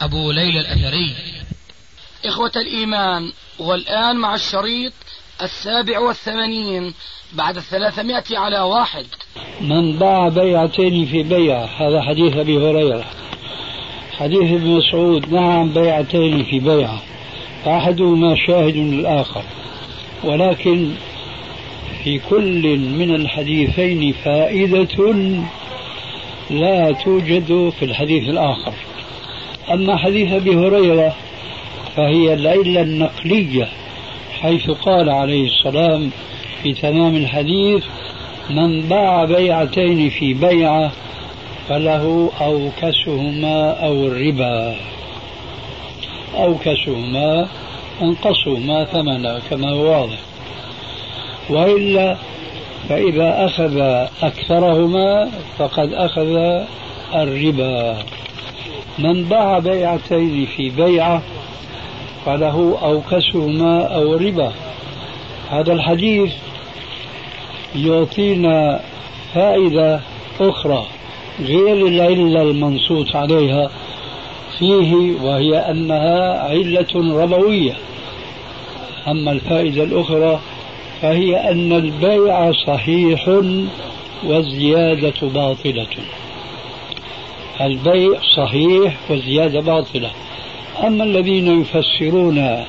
أبو ليلى الأثري. إخوة الإيمان والآن مع الشريط السابع والثمانين بعد الثلاثمائة على واحد. من باع بيعتين في بيع هذا حديث أبي هريرة. حديث ابن مسعود نعم بيعتين في بيع. فأحدهما شاهد للآخر ولكن في كل من الحديثين فائدة لا توجد في الحديث الآخر. أما حديث أبي هريرة فهي العلة النقلية حيث قال عليه السلام في تمام الحديث من باع بيعتين في بيعة فله أوكسهما أو الربا أوكسهما أنقصهما ثمنا كما هو واضح. وإلا فإذا أخذ أكثرهما فقد أخذ الربا. من باع بيعتين في بيعة فله أوكسهما أو الربا هذا الحديث يعطينا فائدة أخرى غير العلة المنصوص عليها. فيه وهي أنها علة ربوية. أما الفائدة الأخرى فهي أن البيع صحيح والزيادة باطلة. البيع صحيح والزيادة باطلة. أما الذين يفسرون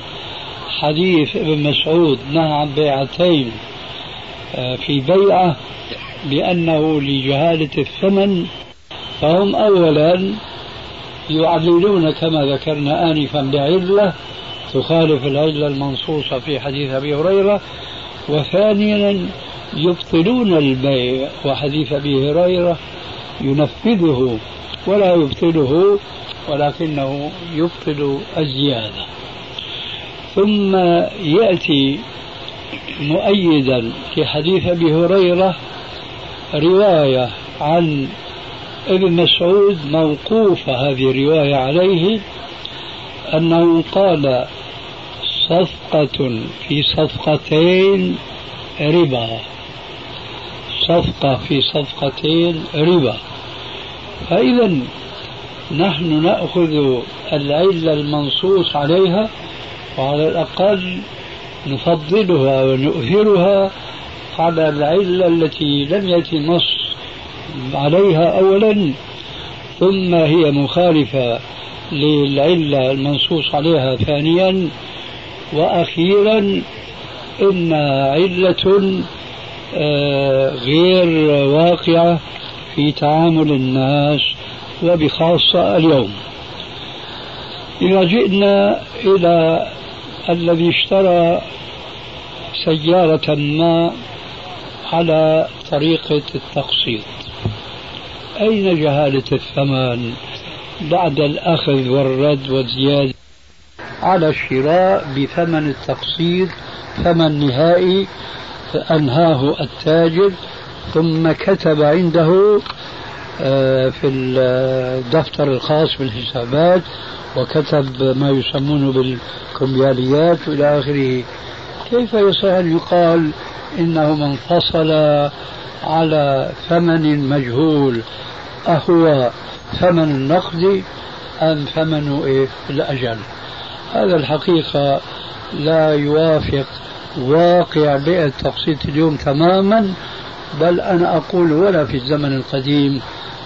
حديث ابن مسعود نهى عن بيعتين آه، في بيعة بأنه لجهالة الثمن فهم أولا يعللون كما ذكرنا آنفا بعلة تخالف العلة المنصوصة في حديث أبي هريرة وثانيا يبطلون البيع وحديث أبي هريرة ينفذه ولا يبطله ولكنه يبطل الزيادة. ثم يأتي مؤيدا في حديث أبي هريرة رواية عن ابن مسعود موقوفة هذه الرواية عليه أنه قال صفقة في صفقتين ربا. صفقة في صفقتين ربا. فإذا نحن نأخذ العلة المنصوص عليها وعلى الأقل نفضلها ونؤثرها على العلة التي لم يأتي نص عليها أولا ثم هي مخالفة للعلة المنصوص عليها ثانيا وأخيرا إنها علة آه، غير واقعة في تعامل الناس وبخاصة اليوم. إذا جئنا إلى الذي اشترى سيارة ما على طريقة التقسيط. أين جهالة الثمن بعد الأخذ والرد والزيادة؟ على الشراء بثمن التقسيط ثمن نهائي أنهاه التاجر ثم كتب عنده آه، في الدفتر الخاص بالحسابات وكتب ما يسمونه بالكمبياليات إلى آخره. كيف يصح أن يقال من فصل على ثمن مجهول؟ أهو ثمن النقد أم ثمن إيه؟ الأجل؟ هذا الحقيقة لا يوافق واقع بيئة التقسيط اليوم تماما. بل أنا أقول ولا في الزمن القديم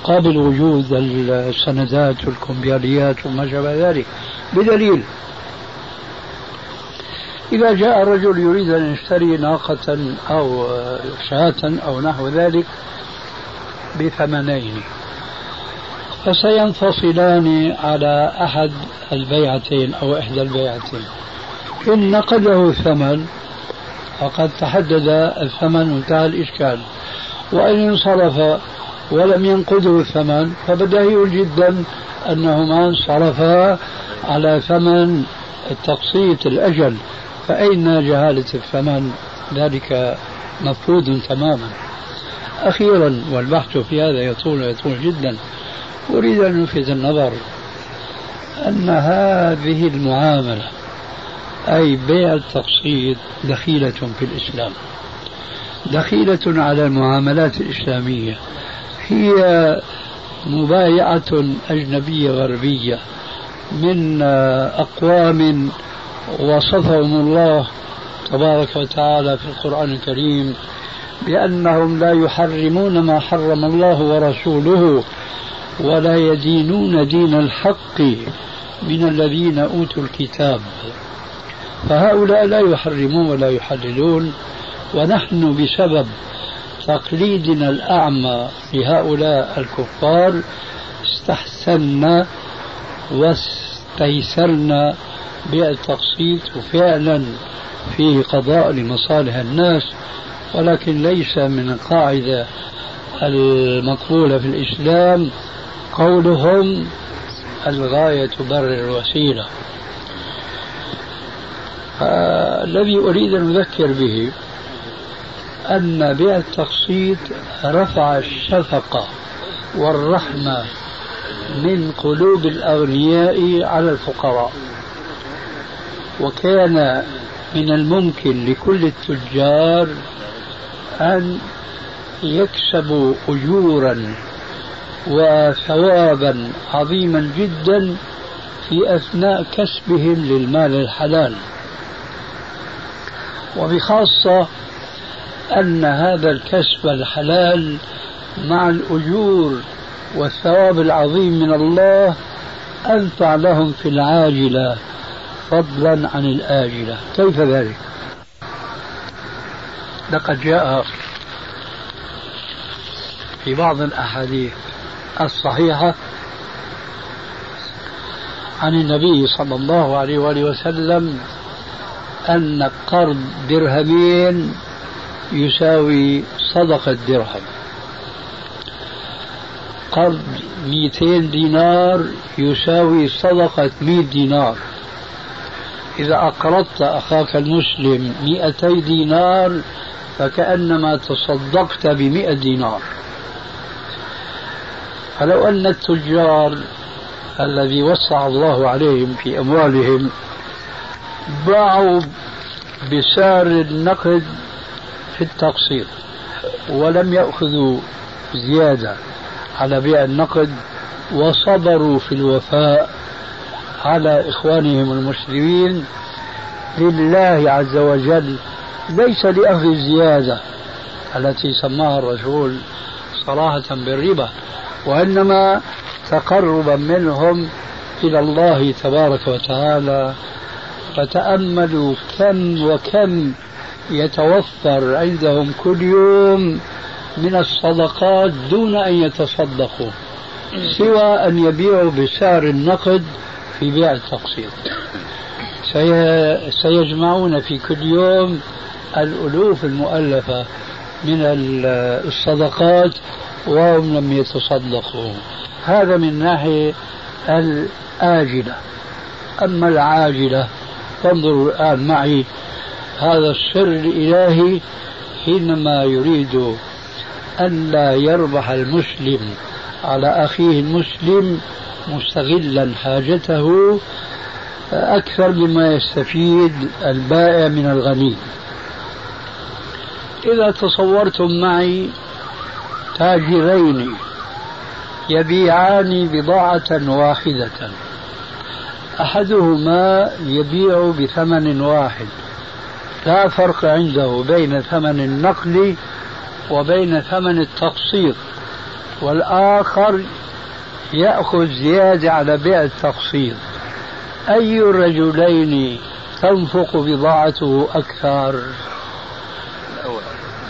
قبل وجود السندات والكمبياليات وما شابه ذلك. بدليل إذا جاء رجل يريد أن يشتري ناقة أو شاة أو نحو ذلك بثمنين فسينفصلان على أحد البيعتين أو إحدى البيعتين. إن نقده ثمن فقد تحدد الثمن وانتهى الإشكال. وإن انصرف ولم ينقذه الثمن فبديهي جدا أنهما انصرفا على ثمن التقسيط الأجل. فأين جهالة الثمن؟ ذلك مفقود تماما. أخيرا والبحث في هذا يطول يطول جدا أريد أن ألفت النظر أن هذه المعاملة أي بيع التقسيط دخيلة في الإسلام. دخيلة على المعاملات الإسلامية. هي مبايعة أجنبية غربية من أقوام وصفهم الله تبارك وتعالى في القرآن الكريم بأنهم لا يحرمون ما حرم الله ورسوله ولا يدينون دين الحق من الذين أوتوا الكتاب. فهؤلاء لا يحرمون ولا يحللون ونحن بسبب تقليدنا الأعمى لهؤلاء الكفار استحسنا واستيسرنا بالتقسيط وفعلا فيه قضاء لمصالح الناس ولكن ليس من القاعدة المقبولة في الإسلام قولهم الغاية تبرر الوسيلة. الذي أريد أن أذكر به أن بيع التقسيط رفع الشفقة والرحمة من قلوب الأغنياء على الفقراء. وكان من الممكن لكل التجار أن يكسبوا أجورا وثوابا عظيما جدا في أثناء كسبهم للمال الحلال. وبخاصة أن هذا الكسب الحلال مع الأجور والثواب العظيم من الله أنفع لهم في العاجلة فضلا عن الآجلة. كيف ذلك؟ لقد جاء في بعض الأحاديث الصحيحة عن النبي صلى الله عليه وآله وسلم أن قرض درهمين يساوي صدقة درهم قرض 200 دينار يساوي صدقة 100 دينار. إذا أقرضت أخاك المسلم 200 دينار فكأنما تصدقت بمئة دينار. فلو أن التجار الذي وسع الله عليهم في أموالهم باعوا بسعر النقد في التقسيط ولم يأخذوا زيادة على بيع النقد وصبروا في الوفاء على إخوانهم المسلمين لله عز وجل. ليس لأخذ الزيادة التي سماها الرسول صراحة بالربا وإنما تقربا منهم إلى الله تبارك وتعالى. فتأملوا كم وكم يتوفر عندهم كل يوم من الصدقات دون أن يتصدقوا سوى أن يبيعوا بسعر النقد في بيع التقسيط. سيجمعون في كل يوم الألوف المؤلفة من الصدقات وهم لم يتصدقوا. هذا من ناحية الآجلة. أما العاجلة فانظروا الآن معي هذا السر الإلهي حينما يريد أن لا يربح المسلم على أخيه المسلم مستغلا حاجته أكثر مما يستفيد البائع من الغني. إذا تصورتم معي تاجرين يبيعان بضاعة واحدة أحدهما يبيع بثمن واحد لا فرق عنده بين ثمن النقل وبين ثمن التقسيط والآخر يأخذ زيادة على بيع التقسيط. أي الرجلين تنفق بضاعته أكثر؟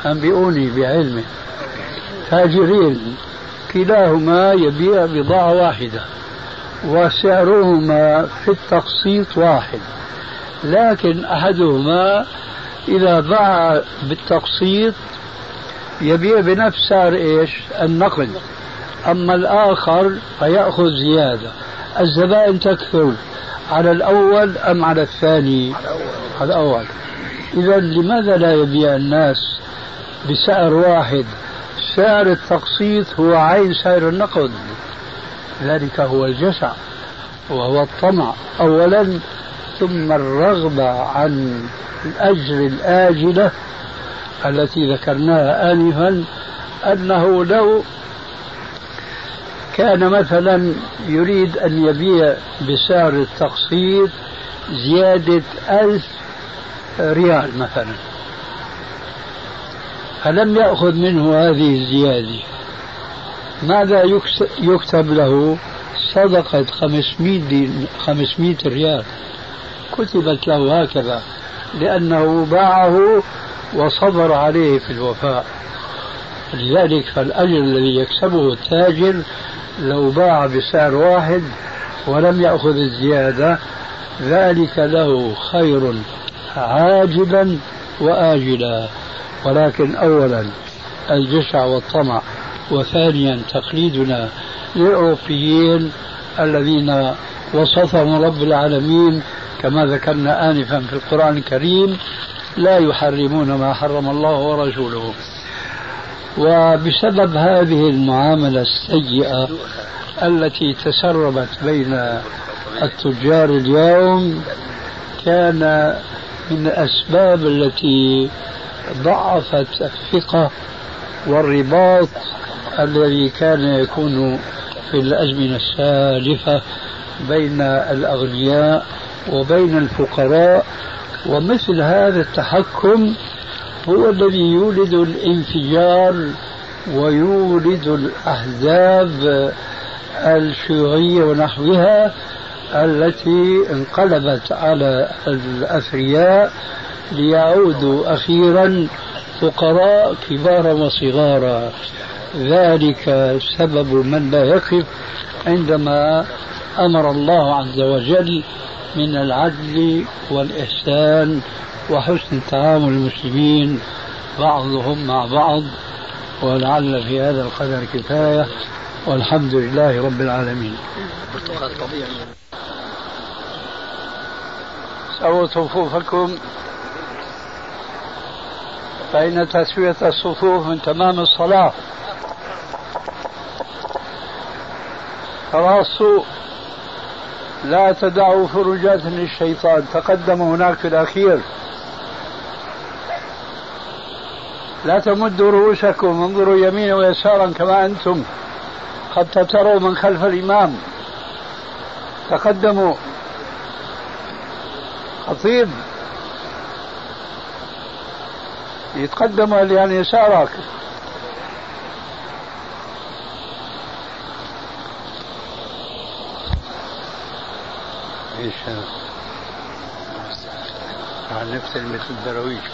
أنبئوني بعلمه تاجرين كلاهما يبيع بضاعة واحدة وسعرهما في التقسيط واحد. لكن أحدهما إذا باع بالتقسيط يبيع بنفس سعر إيش؟ النقد أما الآخر فيأخذ زيادة. الزبائن تكثر على الأول أم على الثاني؟ على الأول. إذا لماذا لا يبيع الناس بسعر واحد؟ سعر التقسيط هو عين سعر النقد ذلك هو الجشع وهو الطمع. اولا ثم الرغبه عن الأجر الآجلة التي ذكرناها انفا أنه لو كان مثلا يريد أن يبيع بسعر التقسيط زيادة ألف ريال مثلا فلم يأخذ منه هذه الزيادة ماذا يكتب له؟ صدقة 500 500 ريال. كتبت له هكذا لأنه باعه وصبر عليه في الوفاء. لذلك فالأجر الذي يكسبه التاجر لو باع بسعر واحد ولم يأخذ الزيادة ذلك له خير عاجلا وآجلا. ولكن أولا الجشع والطمع وثانيا تقليدنا للأوروبيين الذين وصفهم رب العالمين كما ذكرنا آنفا في القرآن الكريم لا يحرمون ما حرم الله ورسوله. وبسبب هذه المعاملة السيئة التي تسربت بين التجار اليوم كان من الأسباب التي ضعفت الثقة والرباط الذي كان يكون في الأزمنة السالفة بين الأغنياء وبين الفقراء ومثل هذا التحكم هو الذي يولد الانفجار ويولد الأحزاب الشيوعية ونحوها التي انقلبت على الأثرياء ليعودوا أخيرا فقراء كبارا وصغارا. ذلك سبب من لا يقف عندما أمر الله عز وجل من العدل والإحسان وحسن تعامل المسلمين بعضهم مع بعض ولعل في هذا القدر كفاية والحمد لله رب العالمين. سووا صفوفكم فإن تسوية الصفوف من تمام الصلاة. تراصوا لا تدعوا فرجات للشيطان تقدم هناك في الأخير. لا تمدوا رؤوسكم. انظروا يمينا ويسارا كما أنتم. حتى تروا من خلف الإمام. تقدموا. خطيب. يتقدم عن يسارك عن نفس مثل الدرويش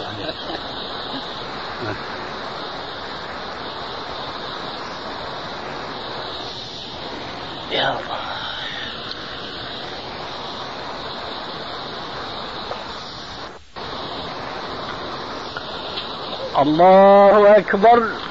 يا الله. الله أكبر.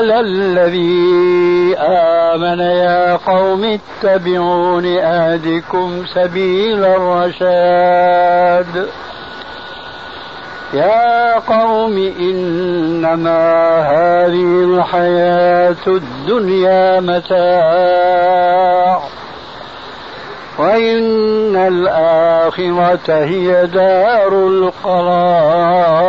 الذي آمن يا قوم اتبعون أهدكم سبيل الرشاد. يا قوم إنما هذه الحياة الدنيا متاع وإن الآخرة هي دار القرار.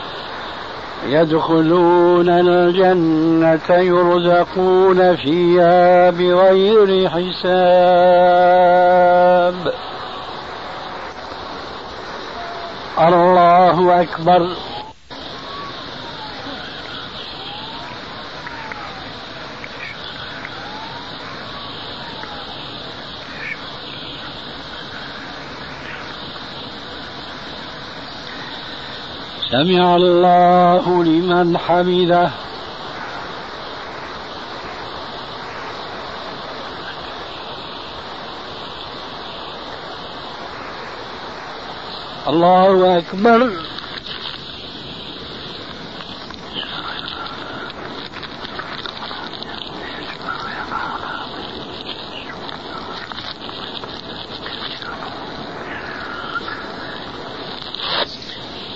يدخلون الجنة يرزقون فيها بغير حساب. الله أكبر. سمع الله لمن حمده. الله أكبر.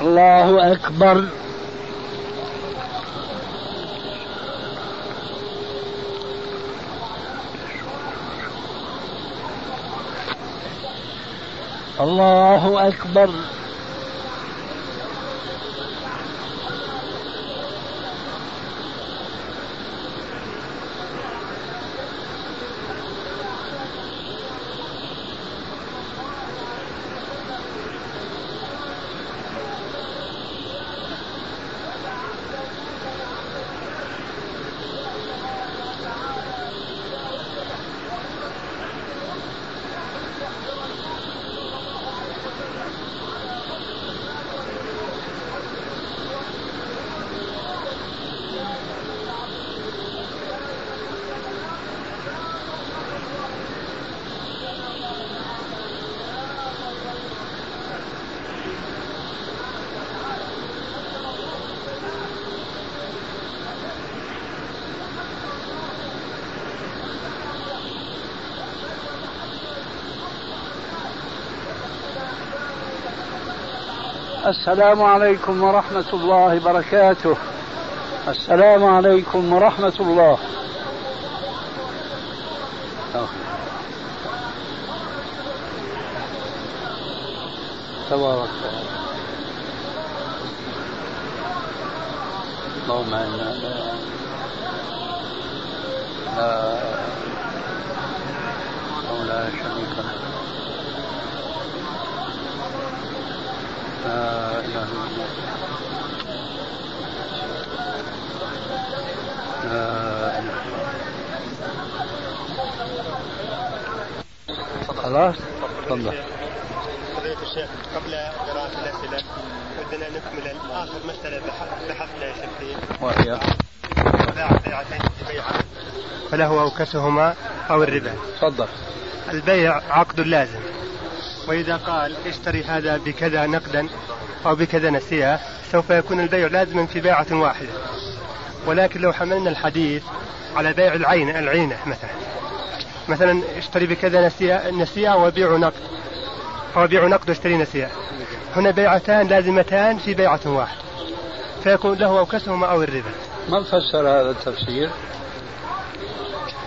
الله أكبر. الله أكبر. السلام عليكم ورحمة الله وبركاته. السلام عليكم ورحمة الله. تبارك اللهم أنا لا لا لا شريك له لا اله الا الله لا اله خلاص تفضل. فضيلة الشيخ قبل قراءة الأسئلة ودنا نكمل آخر مسألة بح- بحثنا يا شيخ وهي؟ باع بيعتين في بيعة فله أوكسهما أو الربا. تفضل. البيع عقد لازم. وإذا قال اشتري هذا بكذا نقدا أو بكذا نسيئة سوف يكون البيع لازما في بيعة واحدة. ولكن لو حملنا الحديث على بيع العين العينة مثلا. مثلا اشتري بكذا نسيئة نسيئة وبيع نقد. أو بيع نقد واشتري نسيئة. هنا بيعتان لازمتان في بيعة واحدة فيكون له أوكسهما أو الربا. من فسر هذا التفسير؟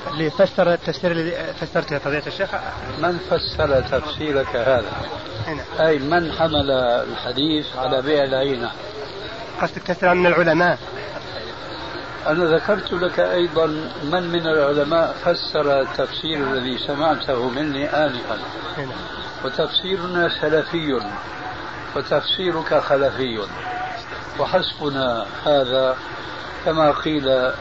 اللي فسر التفسير اللي فسرته فضيلة الشيخ. من فسر تفسيرك هذا؟ هنا أي من حمل الحديث على بيع العينة؟ قصدك تفسير من العلماء؟ أنا ذكرت لك أيضا من من العلماء فسر التفسير الذي سمعته مني آنفا. وتفسيرنا سلفي وتفسيرك خلفي. وحسبنا هذا كما قيل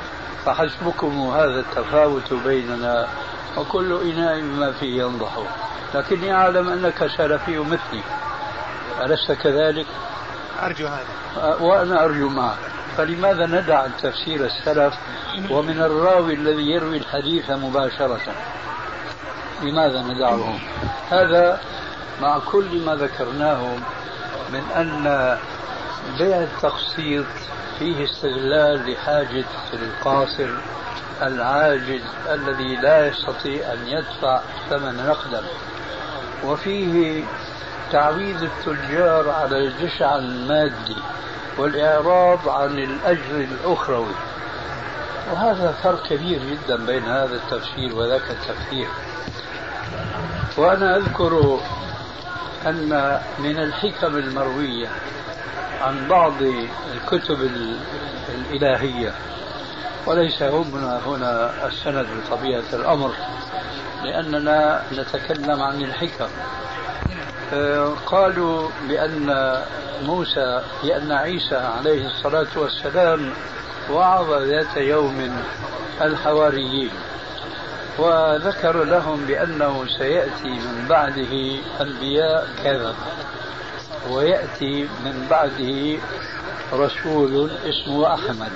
فحسبكم هذا التفاوت بيننا وكل إناء بما فيه ينضح. لكني أعلم أنك سلفي مثلي. ألست كذلك؟ أرجو هذا. وأنا أرجو معك. فلماذا ندع تفسير السلف ومن الراوي الذي يروي الحديث مباشرة؟ لماذا ندعه هذا مع كل ما ذكرناه من أن بيع التقسيط فيه استغلال لحاجة القاصر العاجز الذي لا يستطيع أن يدفع ثمن نقدا. وفيه تعويض التجار على الجشع المادي والإعراض عن الأجر الأخروي. وهذا فرق كبير جدا بين هذا التفسير وذاك التفسير وأنا أذكر أن من الحكم المروية عن بعض الكتب ال- الإلهية وليس هنا هنا السند بطبيعة الأمر لأننا نتكلم عن الحكم. قالوا بأن موسى بأن عيسى عليه الصلاة والسلام وعظ ذات يوم الحواريين وذكر لهم بأنه سيأتي من بعده أنبياء كذا ويأتي من بعده رسول اسمه أحمد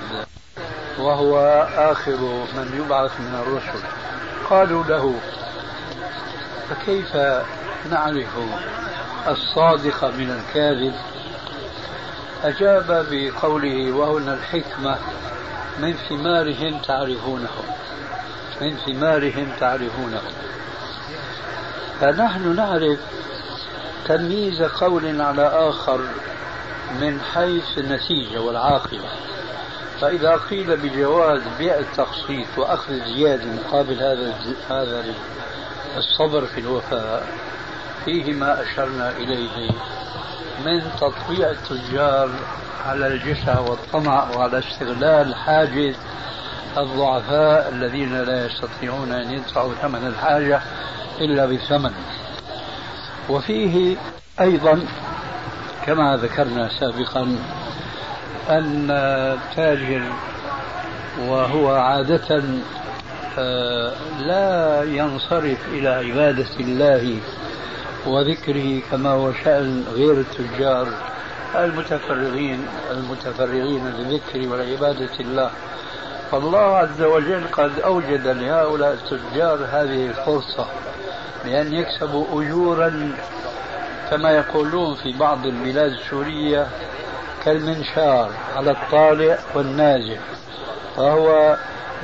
وهو آخر من يبعث من الرسل. قالوا له فكيف نعرف الصادق من الكاذب. أجاب بقوله وهنا الحكمة من ثمارهم تعرفونه. من ثمارهم تعرفونه. فنحن نعرف تمييز قول على آخر من حيث النتيجة والعاقبة. فإذا قيل بجواز بيع التقسيط وأخذ الزيادة مقابل هذا هذا الصبر في الوفاء فيه ما أشرنا إليه من تطبيع التجار على الجشع والطمع وعلى استغلال حاجة الضعفاء الذين لا يستطيعون أن يدفعوا ثمن الحاجة إلا بثمن. وفيه أيضا كما ذكرنا سابقا أن التاجر وهو عادة آه، لا ينصرف إلى عبادة الله وذكره كما هو شأن غير التجار المتفرغين المتفرغين للذكر ولعبادة الله. فالله عز وجل قد أوجد لهؤلاء التجار هذه الفرصة بأن يكسبوا أجورا كما يقولون في بعض البلاد السورية كالمنشار على الطالع والنازل فهو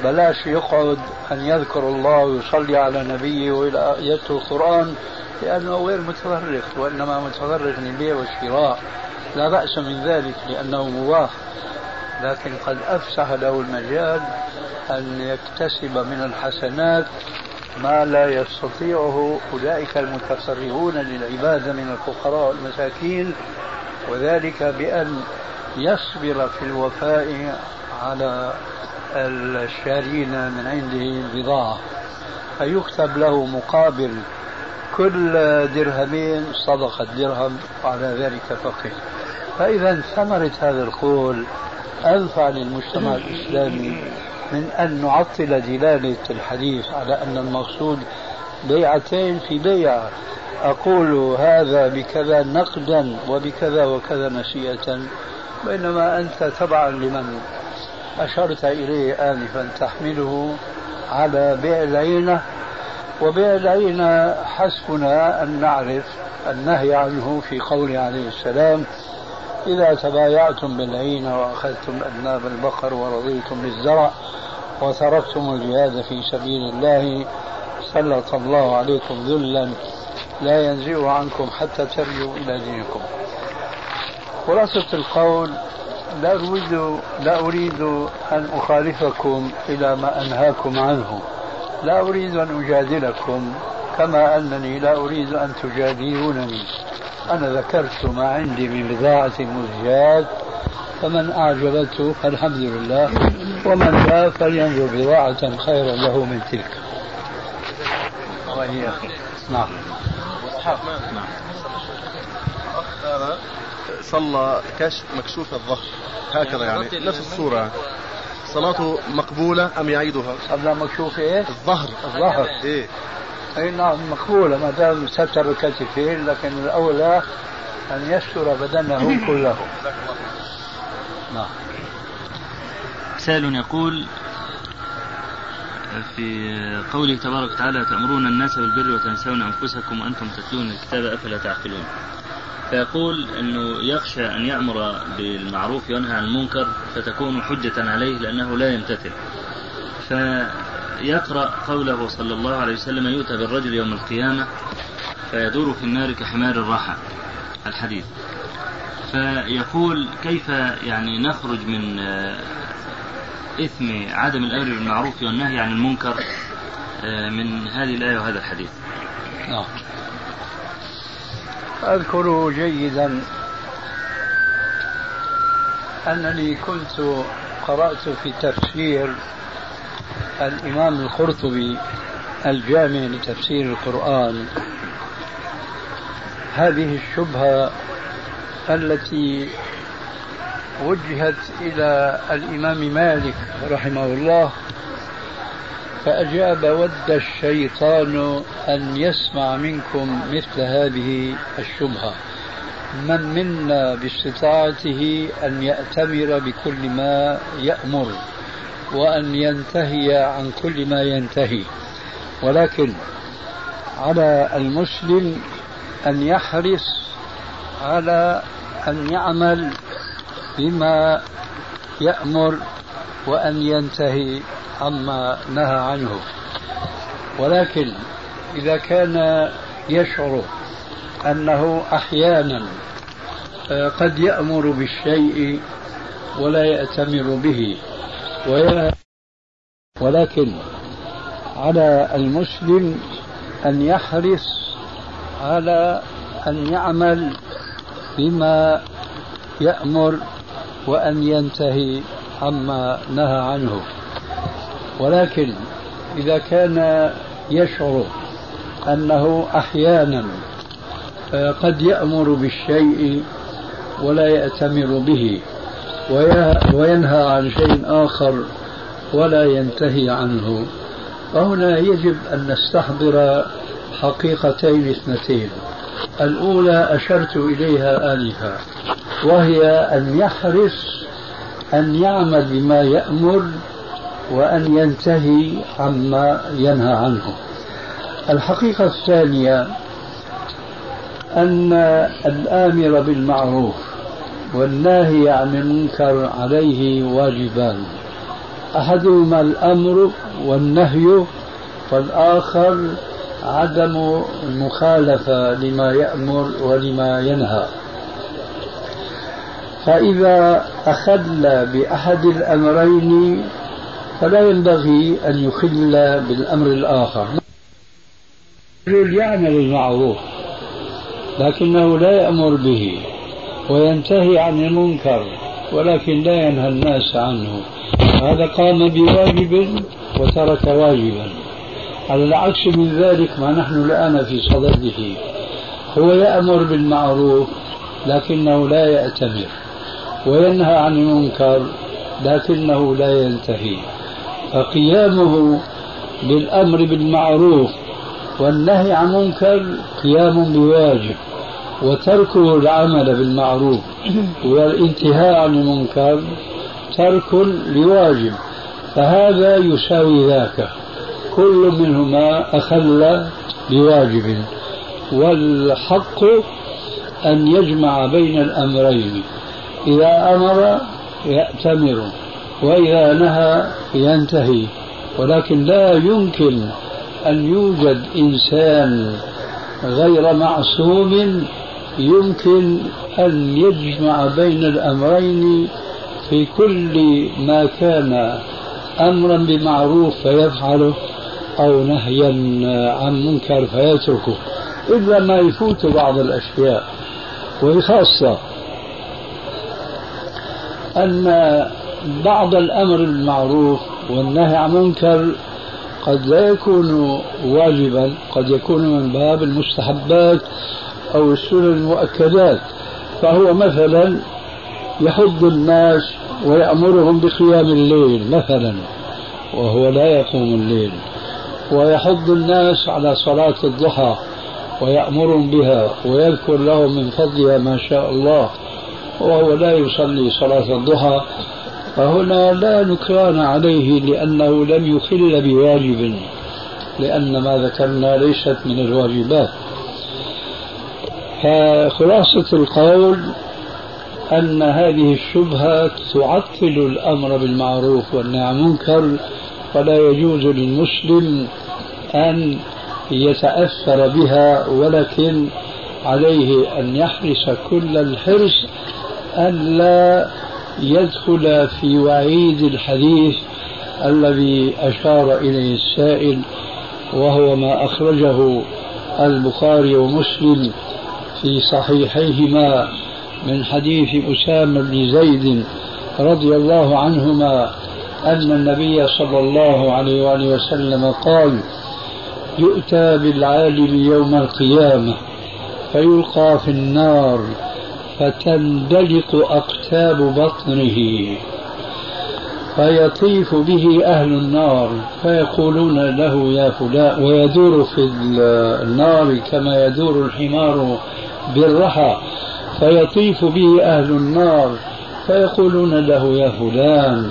بلاش يقعد أن يذكر الله ويصلي على نبيه ويتلو القرآن لأنه غير متفرغ وإنما متفرغ للبيع والشراء لا بأس من ذلك لأنه مباح. لكن قد أفسح له المجال أن يكتسب من الحسنات ما لا يستطيعه أولئك المتفرغون للعبادة من الفقراء والمساكين وذلك بأن يصبر في الوفاء على الشارين من عنده البضاعة فيكتب له مقابل كل درهمين صدقة درهم وعلى ذلك فقه فإذا ثمرة هذا القول أنفع للمجتمع الإسلامي من أن نعطل دلالة الحديث على أن المقصود بيعتين في بيعة أقول هذا بكذا نقدا وبكذا وكذا نسيئة بينما أنت تبعا لمن؟ أشرت إليه آنفا تحمله على بيع العينة وبيع العينة حسبنا أن نعرف النهي عنه في قوله عليه السلام إذا تبايعتم بالعينة وأخذتم أذناب البقر ورضيتم بالزرع وتركتم الجهاد في سبيل الله سلط الله عليكم ذلا لا ينزع عنكم حتى ترجعوا إلى دينكم. خلاصة القول لا أريد لا أريد أن أخالفكم إلى ما أنهاكم عنه لا أريد أن أجادلكم كما أنني لا أريد أن تجادلونني أنا ذكرت ما عندي من بضاعة مزجات فمن أعجبته فالحمد لله ومن لا فلينظر بضاعة خيرا له من تلك وهي نعم نعم صلى كشف مكشوف الظهر هكذا يعني. نفس الصورة. صلاته مقبولة أم يعيدها؟ صلى مكشوف إيه؟ الظهر. الظهر. إيه. أي نعم مقبولة. ما دام ستر الكتفين لكن الأولى أن يستر بدنه كله. نعم. سائل يقول في قوله تبارك وتعالى تأمرون الناس بالبر وتنسون أنفسكم وأنتم تتلون الكتاب أفلا تعقلون. فيقول أنه يخشى أن يأمر بالمعروف وينهى عن المنكر فتكون حجة عليه لأنه لا يمتثل. فيقرأ قوله صلى الله عليه وسلم يؤتى بالرجل يوم القيامة فيدور في النار كحمار الراحة. الحديث. فيقول كيف يعني نخرج من إثم عدم الأمر بالمعروف والنهي عن المنكر من هذه الآية وهذا الحديث؟ نعم أذكر جيدا أنني كنت قرأت في تفسير الإمام القرطبي الجامع لتفسير القرآن. هذه الشبهة التي وجهت إلى الإمام مالك رحمه الله فأجاب ود الشيطان أن يسمع منكم مثل هذه الشبهة. من منا باستطاعته أن يأتمر بكل ما يأمر وأن ينتهي عن كل ما ينتهي. ولكن على المسلم أن يحرص على أن يعمل بما يأمر وأن ينتهي. عما نهى عنه. ولكن إذا كان يشعر أنه أحيانا آه، قد يأمر بالشيء ولا يأتمر به. ولكن على المسلم أن يحرص على أن يعمل بما يأمر وأن ينتهي عما نهى عنه. ولكن إذا كان يشعر أنه أحيانا آه، قد يأمر بالشيء ولا يأتمر به وينهى عن شيء آخر ولا ينتهي عنه. فهنا يجب أن نستحضر حقيقتين اثنتين. الأولى أشرت إليها آنفا وهي أن يحرص أن يعمل بما يأمر وأن ينتهي عما ينهى عنه. الحقيقة الثانية أن الآمر بالمعروف والناهي عن المنكر عليه واجبان. أحدهما الأمر والنهي والآخر عدم المخالفة لما يأمر ولما ينهى. فإذا أخل بأحد الأمرين فلا ينبغي أن يخل بالأمر الآخر. الرجل يعمل المعروف لكنه لا يأمر به وينتهي عن المنكر ولكن لا ينهى الناس عنه. هذا قام بواجب وترك واجبا. على العكس من ذلك ما نحن الآن في صدده. هو يأمر بالمعروف لكنه لا يأتمر وينهى عن المنكر لكنه لا ينتهي. فقيامه بالأمر بالمعروف والنهي عن منكر قيام بواجب وتركه العمل بالمعروف والانتهاء عن المنكر ترك لواجب فهذا يساوي ذاك كل منهما أخل بواجب والحق أن يجمع بين الأمرين إذا أمر يأتمر وإذا نهى ينتهي. ولكن لا يمكن أن يوجد إنسان غير معصوم يمكن أن يجمع بين الأمرين في كل ما كان أمرا بمعروف فيفعله أو نهيا عن منكر فيتركه. إلا ما يفوت بعض الأشياء. وخاصة أن بعض الأمر بالمعروف والنهي عن منكر قد لا يكون واجبا قد يكون من باب المستحبات أو السنن المؤكدات. فهو مثلا يحض الناس ويأمرهم بقيام الليل مثلا وهو لا يقوم الليل. ويحض الناس على صلاة الضحى ويأمرهم بها ويذكر لهم من فضلها ما شاء الله وهو لا يصلي صلاة الضحى فهنا لا نكران عليه لأنه لم يخل بواجب لأن ما ذكرنا ليست من الواجبات. فخلاصة القول أن هذه الشبهة تعطل الأمر بالمعروف والنهي عن المنكر فلا يجوز للمسلم أن يتأثر بها ولكن عليه أن يحرص كل الحرص أن لا يدخل في وعيد الحديث الذي أشار إليه السائل وهو ما أخرجه البخاري ومسلم في صحيحيهما من حديث أسامة بن زيد رضي الله عنهما أن النبي صلى الله عليه وآله وسلم قال يؤتى بالعالم يوم القيامة فيلقى في النار فتندلق أقتاب بطنه فيطيف به أهل النار فيقولون له يا فلان ويدور في النار كما يدور الحمار بالرحى. فيطيف به أهل النار فيقولون له يا فلان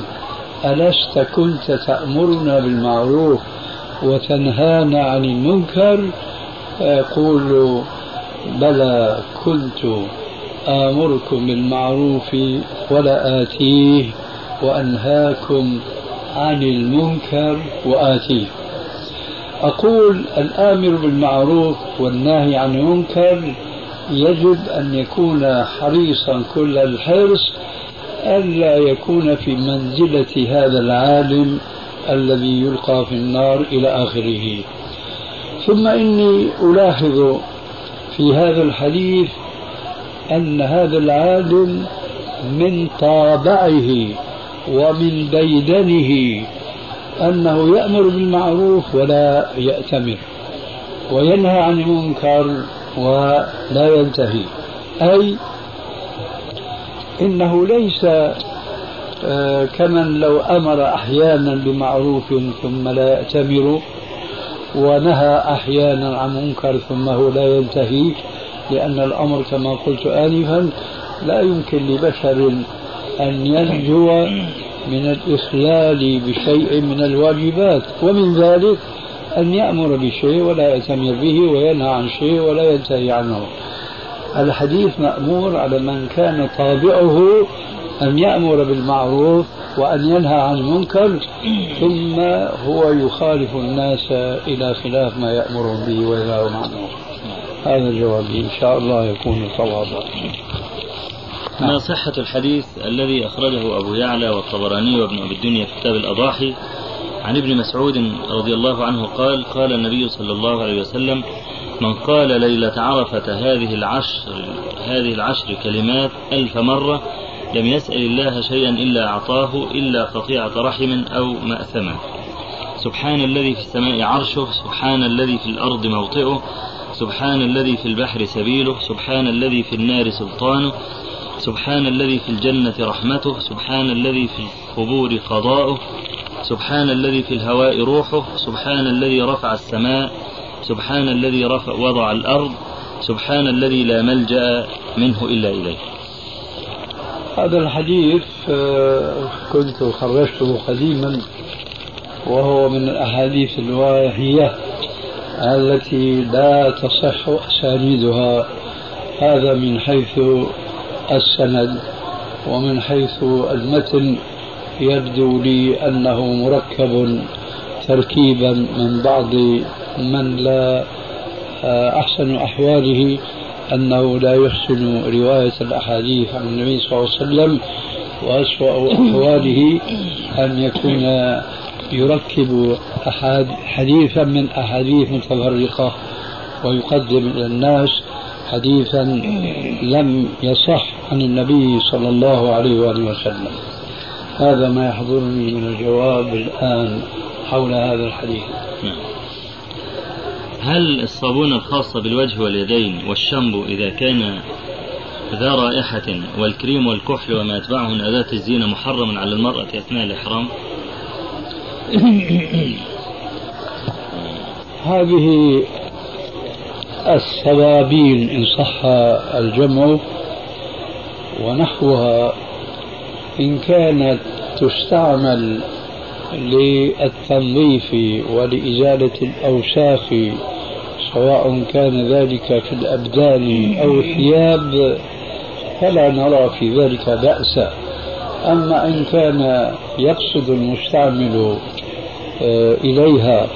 ألست كنت تأمرنا بالمعروف وتنهانا عن المنكر؟ فيقول بلى كنت آمركم بالمعروف ولا آتيه وأنهاكم عن المنكر وآتيه. أقول الآمر بالمعروف والناهي عن المنكر يجب أن يكون حريصا كل الحرص ألا يكون في منزلة هذا العالم الذي يلقى في النار إلى آخره. ثم إني ألاحظ في هذا الحديث أن هذا العالم من طابعه ومن ديدنه أنه يأمر بالمعروف ولا يأتمر وينهى عن المنكر ولا ينتهي. أي إنه ليس آه، كمن لو أمر أحيانا بمعروف ثم لا يأتمر ونهى أحيانا عن منكر ثم هو لا ينتهي لأن الأمر كما قلت آنفا لا يمكن لبشر أن ينجو من الإخلال بشيء من الواجبات ومن ذلك أن يأمر بشيء ولا يأتمر به وينهى عن شيء ولا ينتهي عنه. الحديث مأمور على من كان طابعه أن يأمر بالمعروف وأن ينهى عن المنكر ثم هو يخالف الناس إلى خلاف ما يأمرهم به وينهاهم عنه. هذا جوابي إن شاء الله يكون صوابا. ما صحة الحديث الذي أخرجه أبو يعلى والطبراني وابن أبي الدنيا في كتاب الأضاحي؟ عن ابن مسعود رضي الله عنه قال قال النبي صلى الله عليه وسلم من قال ليلة عرفة هذه العشر هذه العشر كلمات ألف مرة لم يسأل الله شيئا إلا أعطاه إلا قطيعة رحم أو مأثمة. سبحان الذي في السماء عرشه سبحان الذي في الأرض موطئه سبحان الذي في البحر سبيله سبحان الذي في النار سلطانه سبحان الذي في الجنة رحمته سبحان الذي في القبور قضاؤه سبحان الذي في الهواء روحه سبحان الذي رفع السماء سبحان الذي رفع وضع الأرض سبحان الذي لا ملجأ منه إلا إليه. هذا الحديث آه، كنت خرجته قديما وهو من الأحاديث الواهية. التي لا تصح أسانيدها. هذا من حيث السند ومن حيث المتن. يبدو لي أنه مركب تركيبا من بعض من لا آه، أحسن أحواله أنه لا يحسن رواية الأحاديث عن النبي صلى الله عليه وسلم وأسوأ أحواله أن يكون يركب أحد حديثا من أحاديث متفرقة ويقدم إلى الناس حديثا لم يصح عن النبي صلى الله عليه وآله وسلم هذا ما يحضرني من الجواب الآن حول هذا الحديث نعم. هل الصابون الخاصة بالوجه واليدين والشامبو إذا كان ذا رائحة والكريم والكحل وما يتبعه من أداة الزينة محرم على المرأة أثناء الإحرام؟ هذه الصوابين إن صح الجمع ونحوها إن كانت تستعمل للتنظيف ولإزالة الأوساخ سواء كان ذلك في الأبدان أو الثياب فلا نرى في ذلك بأسا أما إن كان يقصد المستعمل آه، إليها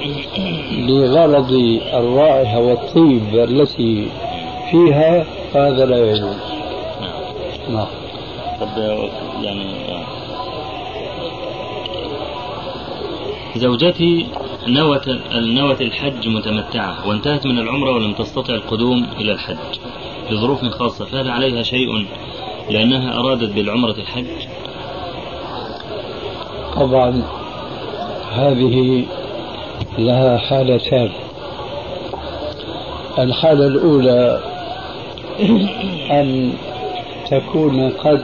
لغرض الرائحة والطيب التي فيها هذا لا يجوز. نعم. طب يعني زوجتي نوت نوت الحج متمتعة وانتهت من العمرة ولم تستطع القدوم إلى الحج. لظروف خاصة فهل عليها شيء لأنها أرادت بالعمرة الحج؟ طبعا هذه لها حالتان. الحالة الأولى أن تكون قد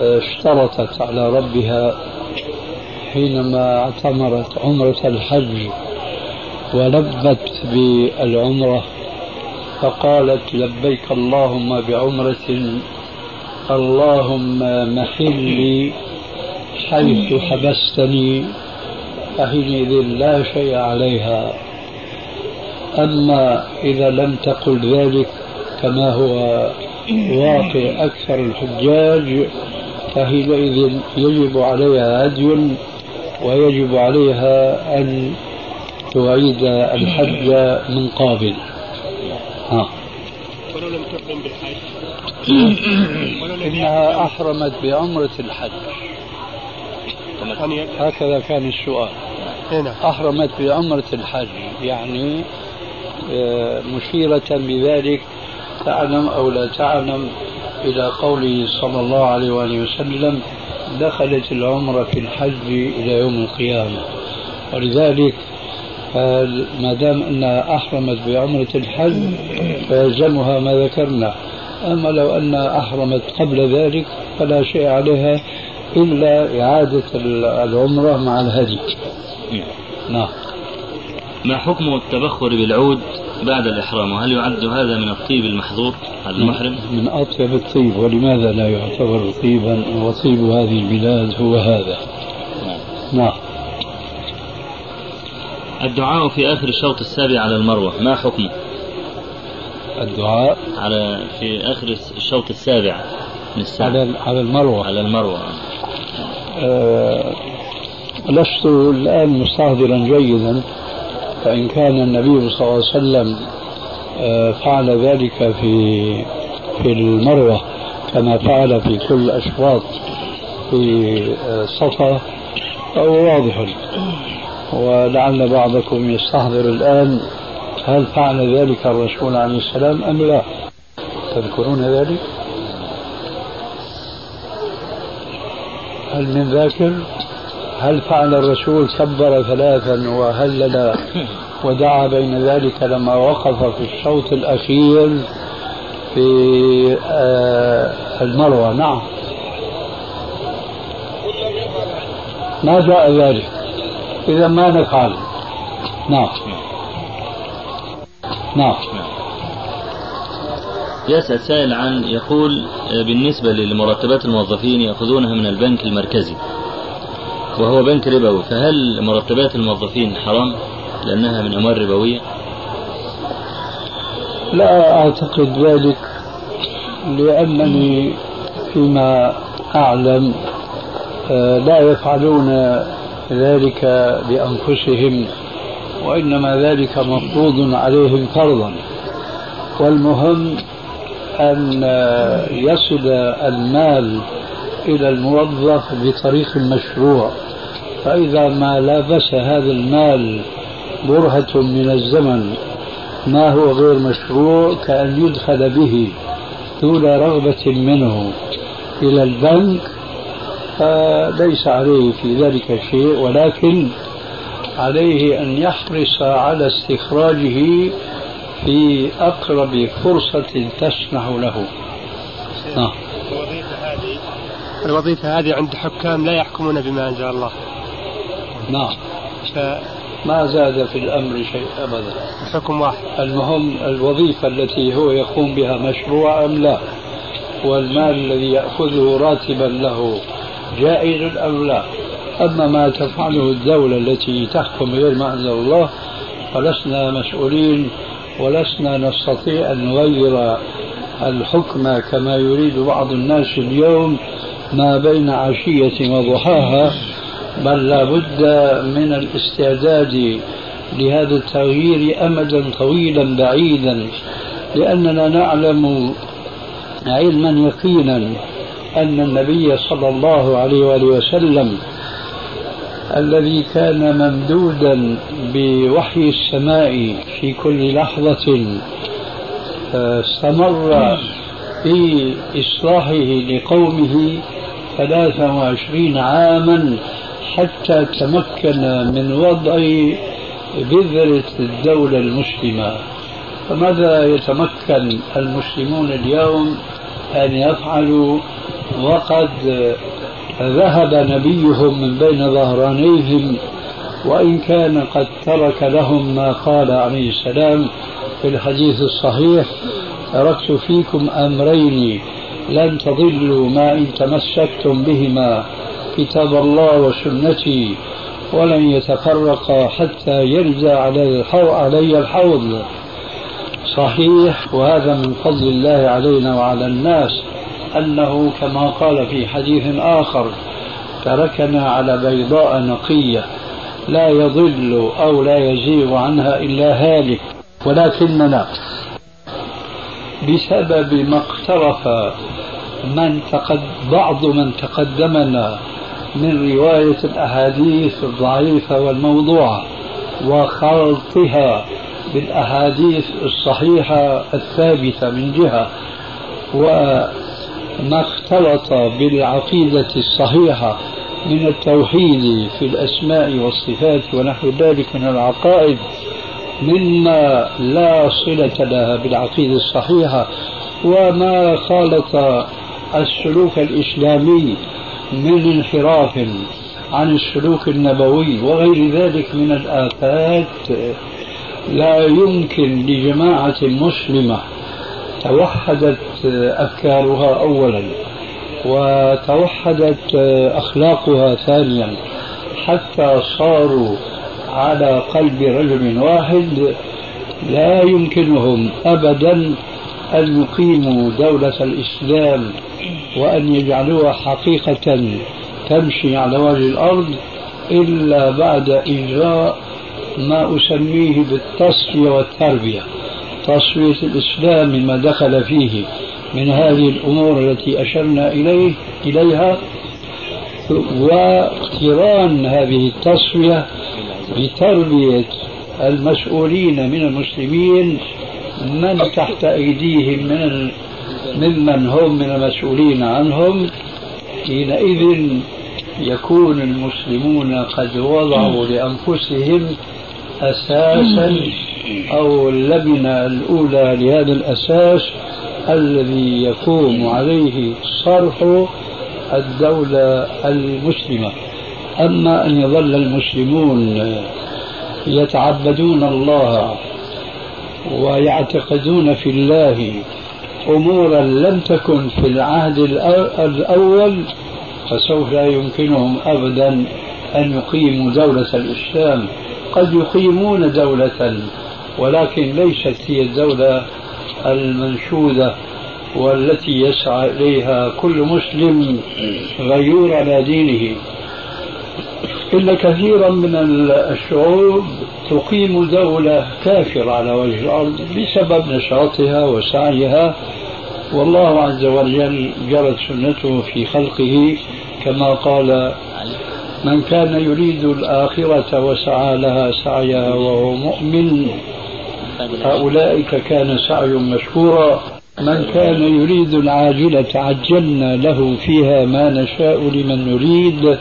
اشترطت على ربها حينما اعتمرت عمرة الحج ولبت بالعمرة فقالت لبيك اللهم بعمرة اللهم محلي حيث حبستني فحينئذ لا شيء عليها. أما إذا لم تقل ذلك كما هو واقع أكثر الحجاج فحينئذ يجب عليها هدي ويجب عليها أن تعيد الحج من قابل. ها. ولو لم تحرم بالحج. إنها أحرمت بعمرة الحج. يعني هكذا كان السؤال. هنا أحرمت بعمرة الحج يعني آه، مشيرة بذلك تعلم أو لا تعلم إلى قوله صلى الله عليه وآله وسلم دخلت العمرة في الحج إلى يوم القيامة. ولذلك ما دام أنها أحرمت بعمرة الحج فيلزمها ما ذكرنا. أما لو أنها أحرمت قبل ذلك فلا شيء عليها. إلا إعادة العمرة مع الهدي. نعم. ما حكم التبخر بالعود بعد الإحرام؟ وهل يعد هذا من الطيب المحظور على المحرم؟ من أطيب الطيب ولماذا لا يعتبر طيبا؟ وطيب هذه البلاد هو هذا. نعم. الدعاء في آخر الشوط السابع على المروة ما حكمه؟ الدعاء على في آخر الشوط السابع من الساعة. على على المروة. على المروة. لست الآن مستحضرا جيدا فإن كان النبي صلى الله عليه وسلم آه فعل ذلك في في المروة كما فعل في كل الأشواط في آه، صفا فهو واضح. ولعل بعضكم يستحضر الآن هل فعل ذلك الرسول عليه السلام أم لا؟ تذكرون ذلك؟ هل من ذاكر؟ هل فعل الرسول كبر ثلاثا وهلل ودعا بين ذلك لما وقف في الشوط الأخير في آه، المروة؟ نعم. ما جاء ذلك. إذا ما نفعل. نعم. نعم. يسأل سائل عن يقول آه، بالنسبة لمرتبات الموظفين يأخذونها من البنك المركزي وهو بنك ربوي فهل مرتبات الموظفين حرام لأنها من أموال ربوية؟ لا أعتقد ذلك لأنني فيما أعلم آه، لا يفعلون ذلك بأنفسهم وإنما ذلك مفروض عليهم فرضا. والمهم أن يصل المال إلى الموظف بطريق مشروع. فإذا ما لابس هذا المال برهة من الزمن ما هو غير مشروع كأن يدخل به دون رغبة منه. إلى البنك فليس عليه في ذلك شيء ولكن عليه أن يحرص على استخراجه في أقرب فرصة تسمح له. نعم الوظيفة هذه الوظيفة هذه عند حكام لا يحكمون بما أنزل الله. نعم. ف... ما زاد في الأمر شيء أبدا. حكم واحد. المهم الوظيفة التي هو يقوم بها مشروع أم لا؟ والمال الذي يأخذه راتبا له جائز أم لا؟ أما ما تفعله الدولة التي تحكم غير ما أنزل الله فلسنا مسؤولين ولسنا نستطيع أن نغير الحكم كما يريد بعض الناس اليوم ما بين عشية وضحاها بل لا بد من الاستعداد لهذا التغيير أمدا طويلا بعيدا لأننا نعلم علما يقينا أن النبي صلى الله عليه وآله وسلم الذي كان ممدودا بوحي السماء في كل لحظة استمر في إصلاحه لقومه 23 عاما حتى تمكن من وضع بذرة الدولة المسلمة. فماذا يتمكن المسلمون اليوم أن يفعلوا؟ وقد ذهب نبيهم من بين ظهرانيهم وإن كان قد ترك لهم ما قال عليه السلام في الحديث الصحيح تركت فيكم أمرين لن تضلوا ما إن تمسكتم بهما كتاب الله وسنتي ولن يتفرقا حتى يرجى علي الحوض. صحيح وهذا من فضل الله علينا وعلى الناس أنه كما قال في حديث آخر تركنا على بيضاء نقية لا يضل أو لا يزيغ عنها إلا هالك ولكننا بسبب ما اقترف من تقد بعض من تقدمنا من رواية الأحاديث الضعيفة والموضوعة وخلطها بالأحاديث الصحيحة الثابتة من جهة وما اختلط بالعقيدة الصحيحة من التوحيد في الأسماء والصفات ونحو ذلك من العقائد مما لا صلة لها بالعقيدة الصحيحة. وما خالط السلوك الإسلامي من انحراف عن السلوك النبوي وغير ذلك من الآفات لا يمكن لجماعة مسلمة توحدت أفكارها أولا وتوحدت أخلاقها ثانيا حتى صاروا على قلب رجل واحد لا يمكنهم أبدا أن يقيموا دولة الإسلام وأن يجعلوها حقيقة تمشي على وجه الأرض إلا بعد إجراء ما أسميه بالتصفية والتربية تصفية الإسلام مما دخل فيه. من هذه الأمور التي أشرنا إليه إليها واقتران هذه التصفية بتربية المسؤولين من المسلمين من تحت أيديهم من ممن هم من المسؤولين عنهم. حينئذ يكون المسلمون قد وضعوا لأنفسهم أساسا أو اللبنة الأولى لهذا الأساس الذي يقوم عليه صرح الدولة المسلمة. أما أن يظل المسلمون يتعبدون الله ويعتقدون في الله أمورا لم تكن في العهد الأول فسوف لا يمكنهم أبدا أن يقيموا دولة الإسلام. قد يقيمون دولة ولكن ليست هي الدولة المنشودة والتي يسعى إليها كل مسلم غيور على دينه. إن كثيرا من الشعوب تقيم دولة كافرة على وجه الأرض بسبب نشاطها وسعيها. والله عز وجل جرت سنته في خلقه كما قال من كان يريد الآخرة وسعى لها سعيها وهو مؤمن أولئك كان سعي مشكورا. من كان يريد العاجلة عجلنا له فيها ما نشاء لمن نريد.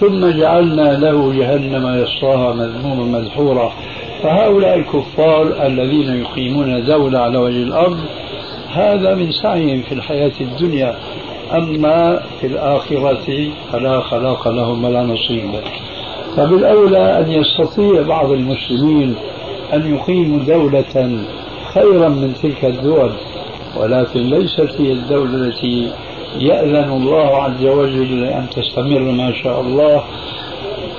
ثم جعلنا له جهنم يصلاها مذموما مدحورا. فهؤلاء الكفار الذين يقيمون دولة على وجه الأرض هذا من سعيهم في الحياة الدنيا. أما في الآخرة فلا خلاق لهم ولا نصيب. فبالأولى أن يستطيع بعض المسلمين أن يقيموا دولة خيرا من تلك الدول ولكن ليست هي الدولة التي يأذن الله عز وجل أن تستمر ما شاء الله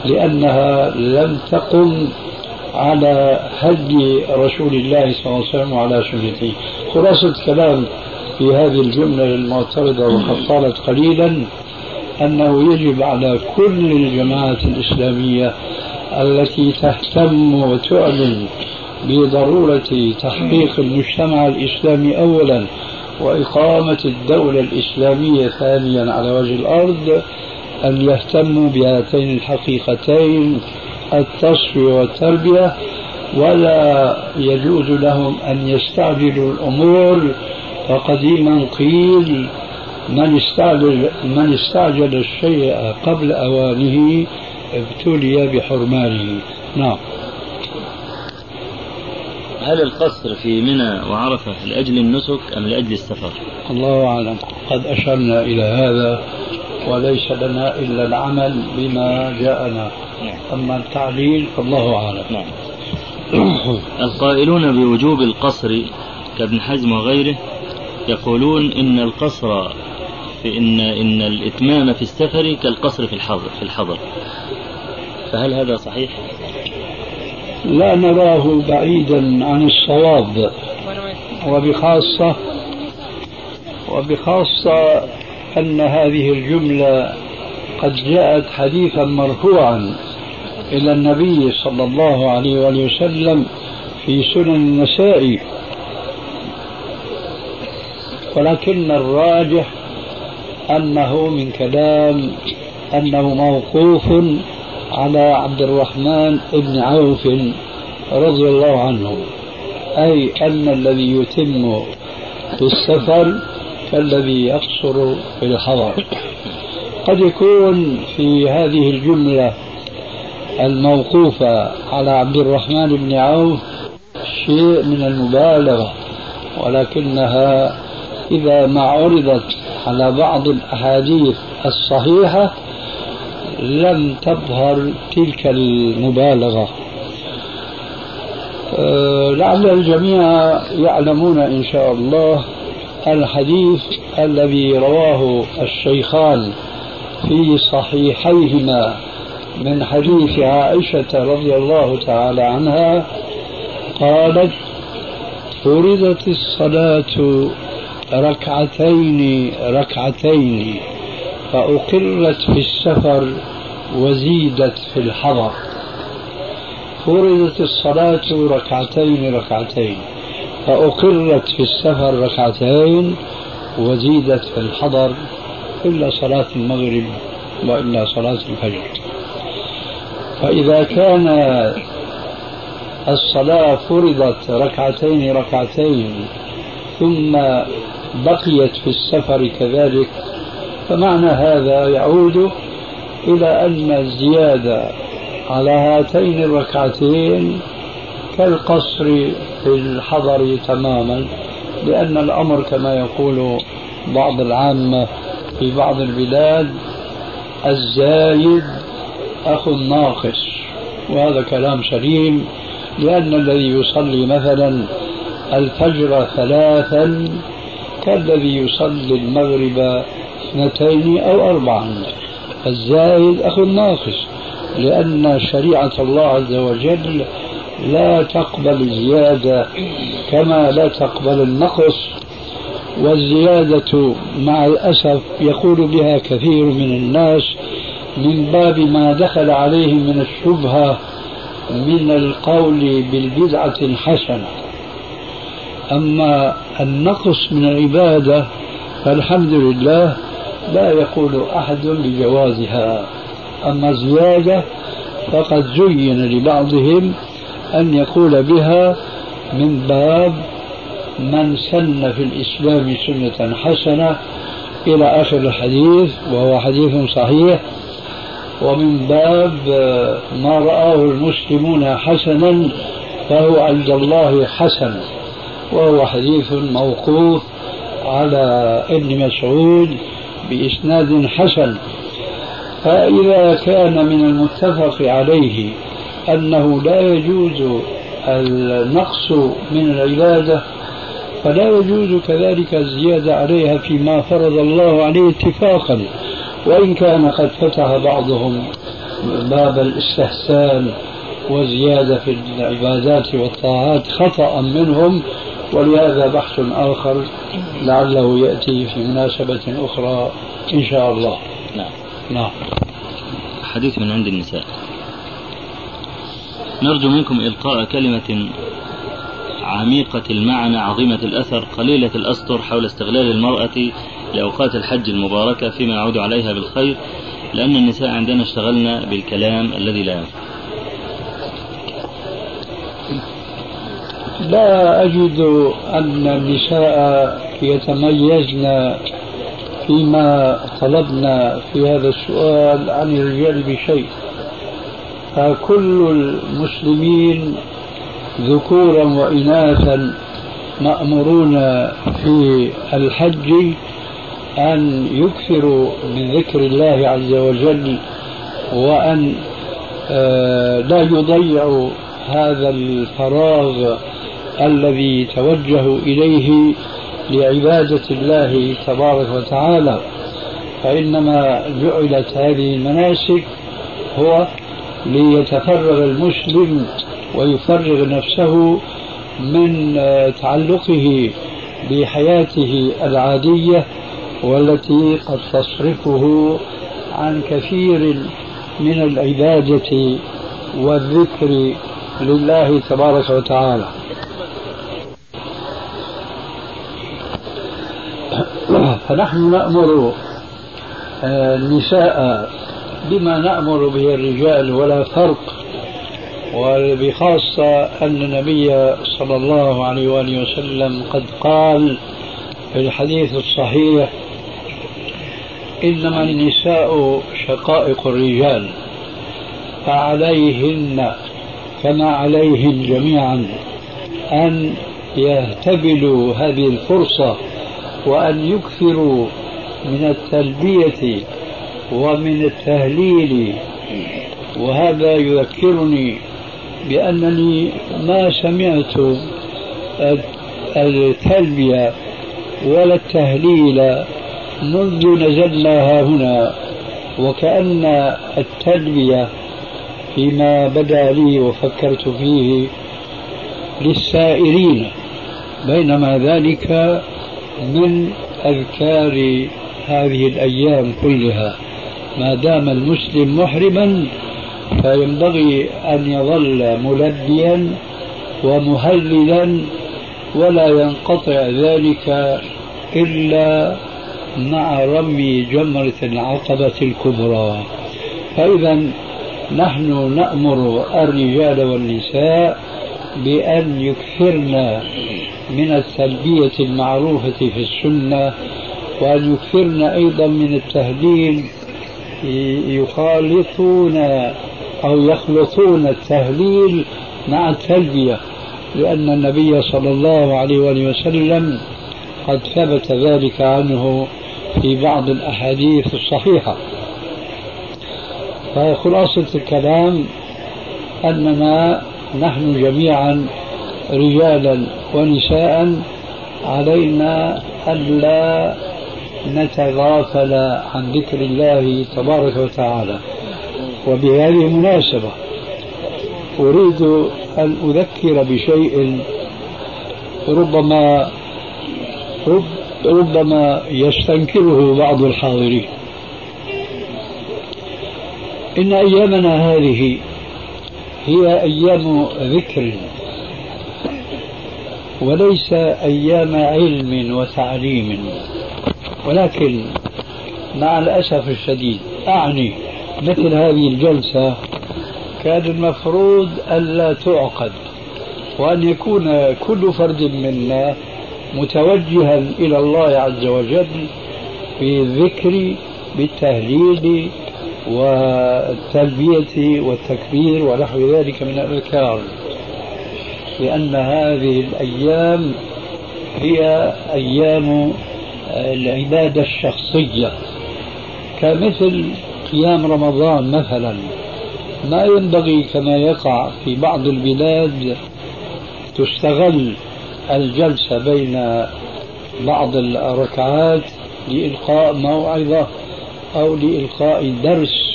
لأنها لم تقم على هدي رسول الله صلى الله عليه وسلم وعلى سنته. خلاصة كلام في هذه الجملة المعترضة وقد طالت قليلا أنه يجب على كل الجماعات الإسلامية التي تهتم وتعلن بضرورة تحقيق المجتمع الإسلامي أولا وإقامة الدولة الإسلامية ثانيا على وجه الأرض أن يهتموا بهاتين الحقيقتين التصفية والتربية. ولا يجوز لهم أن يستعجلوا الأمور. فقديما قيل من استعجل من استعجل الشيء قبل أوانه ابتلي بحرمانه نعم. هل القصر في منى وعرفة لأجل النسك أم لأجل السفر؟ الله أعلم. قد أشرنا إلى هذا وليس لنا إلا العمل بما جاءنا. نعم. أما التعليل فالله أعلم. نعم. القائلون بوجوب القصر كابن حزم وغيره يقولون إن القصر في إن إن الإتمام في السفر كالقصر في الحضر في الحضر فهل هذا صحيح؟ لا نراه بعيدا عن الصواب وبخاصة وبخاصة أن هذه الجملة قد جاءت حديثا مرفوعا إلى النبي صلى الله عليه وآله وسلم في سنن النسائي ولكن الراجح أنه من كلام أنه موقوف على عبد الرحمن بن عوف رضي الله عنه أي أن الذي يتم في السفر كالذي يقصر في الحضر. قد يكون في هذه الجملة الموقوفة على عبد الرحمن بن عوف شيء من المبالغة ولكنها إذا ما عرضت على بعض الأحاديث الصحيحة لم تظهر تلك المبالغة. أه لعل الجميع يعلمون إن شاء الله الحديث الذي رواه الشيخان في صحيحيهما من حديث عائشة رضي الله تعالى عنها قالت فرضت الصلاة ركعتين ركعتين فأقرت في السفر وزيدت في الحضر. فرضت الصلاة ركعتين ركعتين. فأقرت في السفر ركعتين وزيدت في الحضر إلا صلاة المغرب وإلا صلاة الفجر. فإذا كان الصلاة فرضت ركعتين ركعتين ثم بقيت في السفر كذلك فمعنى هذا يعود إلى أن الزيادة على هاتين الركعتين كالقصر في الحضر تماما لأن الأمر كما يقول بعض العامة في بعض البلاد الزايد أخو الناقص وهذا كلام سليم لأن الذي يصلي مثلا الفجر ثلاثا كالذي يصلي المغرب اثنتين أو أربعا. الزايد أخو الناقص لأن شريعة الله عز وجل لا تقبل الزيادة كما لا تقبل النقص والزيادة مع الأسف يقول بها كثير من الناس من باب ما دخل عليهم من الشبهة من القول بالبدعة حسنة أما النقص من العبادة فالحمد لله لا يقول أحد بجوازها. أما زيادة فقد زين لبعضهم أن يقول بها من باب من سن في الإسلام سنة حسنة إلى آخر الحديث وهو حديث صحيح. ومن باب ما رآه المسلمون حسنا فهو عند الله حسن. وهو حديث موقوف على ابن مسعود بإسناد حسن. فإذا كان من المتفق عليه أنه لا يجوز النقص من العبادة فلا يجوز كذلك الزيادة عليها فيما فرض الله عليه اتفاقا وإن كان قد فتح بعضهم باب الاستحسان وزيادة في العبادات والطاعات خطأ منهم ولهذا بحث آخر لعله يأتي في مناسبة أخرى إن شاء الله. نعم. نعم. حديث من عند النساء. نرجو منكم إلقاء كلمة عميقة المعنى عظيمة الأثر قليلة الأسطر حول استغلال المرأة لأوقات الحج المباركة فيما يعود عليها بالخير لأن النساء عندنا اشتغلنا بالكلام الذي لا ينفع. لا أجد أن النساء يتميزن فيما طلبنا في هذا السؤال عن الرجال بشيء. فكل المسلمين ذكورا وإناثا مأمورون في الحج أن يكثروا من ذكر الله عز وجل وأن آه، لا يضيعوا هذا الفراغ الذي توجهوا إليه لعبادة الله تبارك وتعالى فإنما جعلت هذه المناسك هو ليتفرغ المسلم ويفرغ نفسه من تعلقه بحياته العادية والتي قد تصرفه عن كثير من العبادة والذكر لله تبارك وتعالى. فنحن نأمر آه، النساء بما نأمر به الرجال ولا فرق وبخاصة أن النبي صلى الله عليه وآله وسلم قد قال في الحديث الصحيح إنما النساء شقائق الرجال فعليهن كما عليهم جميعا أن يهتبلوا هذه الفرصة وأن يكثروا من التلبية ومن التهليل. وهذا يذكرني بأنني ما سمعت التلبية ولا التهليل منذ نزلنا هنا. وكأن التلبية فيما بدا لي وفكرت فيه للسائرين بينما ذلك من أذكار هذه الأيام كلها. ما دام المسلم محرما فينبغي أن يظل ملبيا ومهللا ولا ينقطع ذلك إلا مع رمي جمرة العقبة الكبرى. فإذا نحن نأمر الرجال والنساء بأن يكثرن من التلبية المعروفة في السنة وأن يكثرن أيضا من التهليل يخالطون أو يخلطون التهليل مع التلبية لأن النبي صلى الله عليه وآله وسلم قد ثبت ذلك عنه في بعض الأحاديث الصحيحة. فخلاصة الكلام أننا نحن جميعا رجالا ونساء علينا ألا نتغافل عن ذكر الله تبارك وتعالى. وبهذه المناسبة أريد أن أذكر بشيء ربما رب ربما يستنكره بعض الحاضرين. إن أيامنا هذه هي أيام ذكر وليس أيام علم وتعليم. ولكن مع الأسف الشديد أعني مثل هذه الجلسة كان المفروض ألا تعقد وأن يكون كل فرد منا متوجها إلى الله عز وجل بالذكر بالتهليل والتلبية والتكبير ونحو ذلك من الأذكار. لأن هذه الأيام هي أيام العبادة الشخصية. كمثل قيام رمضان مثلا ما ينبغي كما يقع في بعض البلاد تستغل الجلسة بين بعض الركعات لإلقاء موعظة أو لإلقاء درس.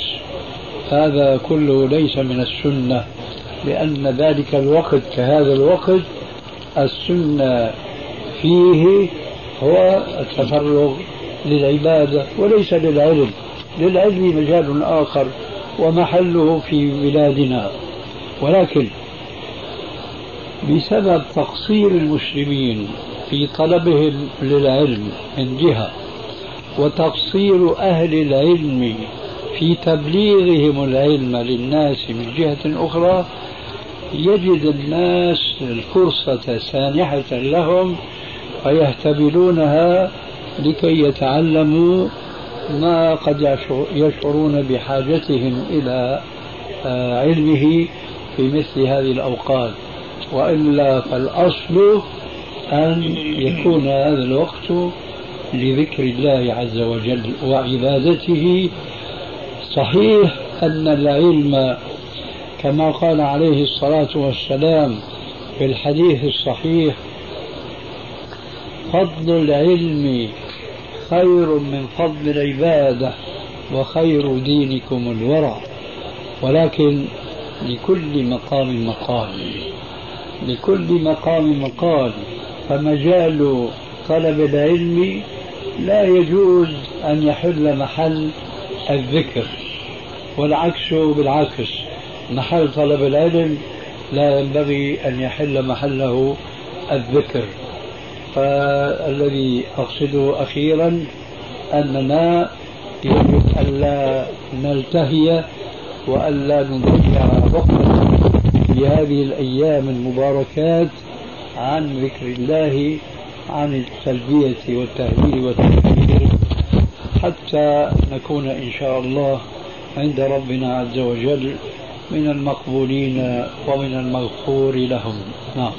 هذا كله ليس من السنة. لأن ذلك الوقت كهذا الوقت السنة فيه هو التفرغ للعبادة وليس للعلم. للعلم مجال آخر ومحله في بلادنا. ولكن بسبب تقصير المسلمين في طلبهم للعلم من جهة وتقصير أهل العلم في تبليغهم العلم للناس من جهة أخرى يجد الناس الفرصة سانحة لهم فيهتبلونها لكي يتعلموا ما قد يشعرون بحاجتهم إلى آه، علمه في مثل هذه الأوقات. وإلا فالأصل أن يكون هذا الوقت لذكر الله عز وجل وعبادته. صحيح أن العلم كما قال عليه الصلاة والسلام في الحديث الصحيح فضل العلم خير من فضل العبادة وخير دينكم الورع ولكن لكل مقام مقال لكل مقام مقال فمجال طلب العلم لا يجوز أن يحل محل الذكر والعكس بالعكس. محل طلب العلم لا ينبغي أن يحل محله الذكر. فالذي أقصده أخيرا أننا يجب ألا نلتهي وألا نضيع وقتنا في هذه الأيام المباركات عن ذكر الله عن التلبية والتهليل والتكبير حتى نكون إن شاء الله عند ربنا عز وجل. من المقبولين ومن المغفور لهم. نعم.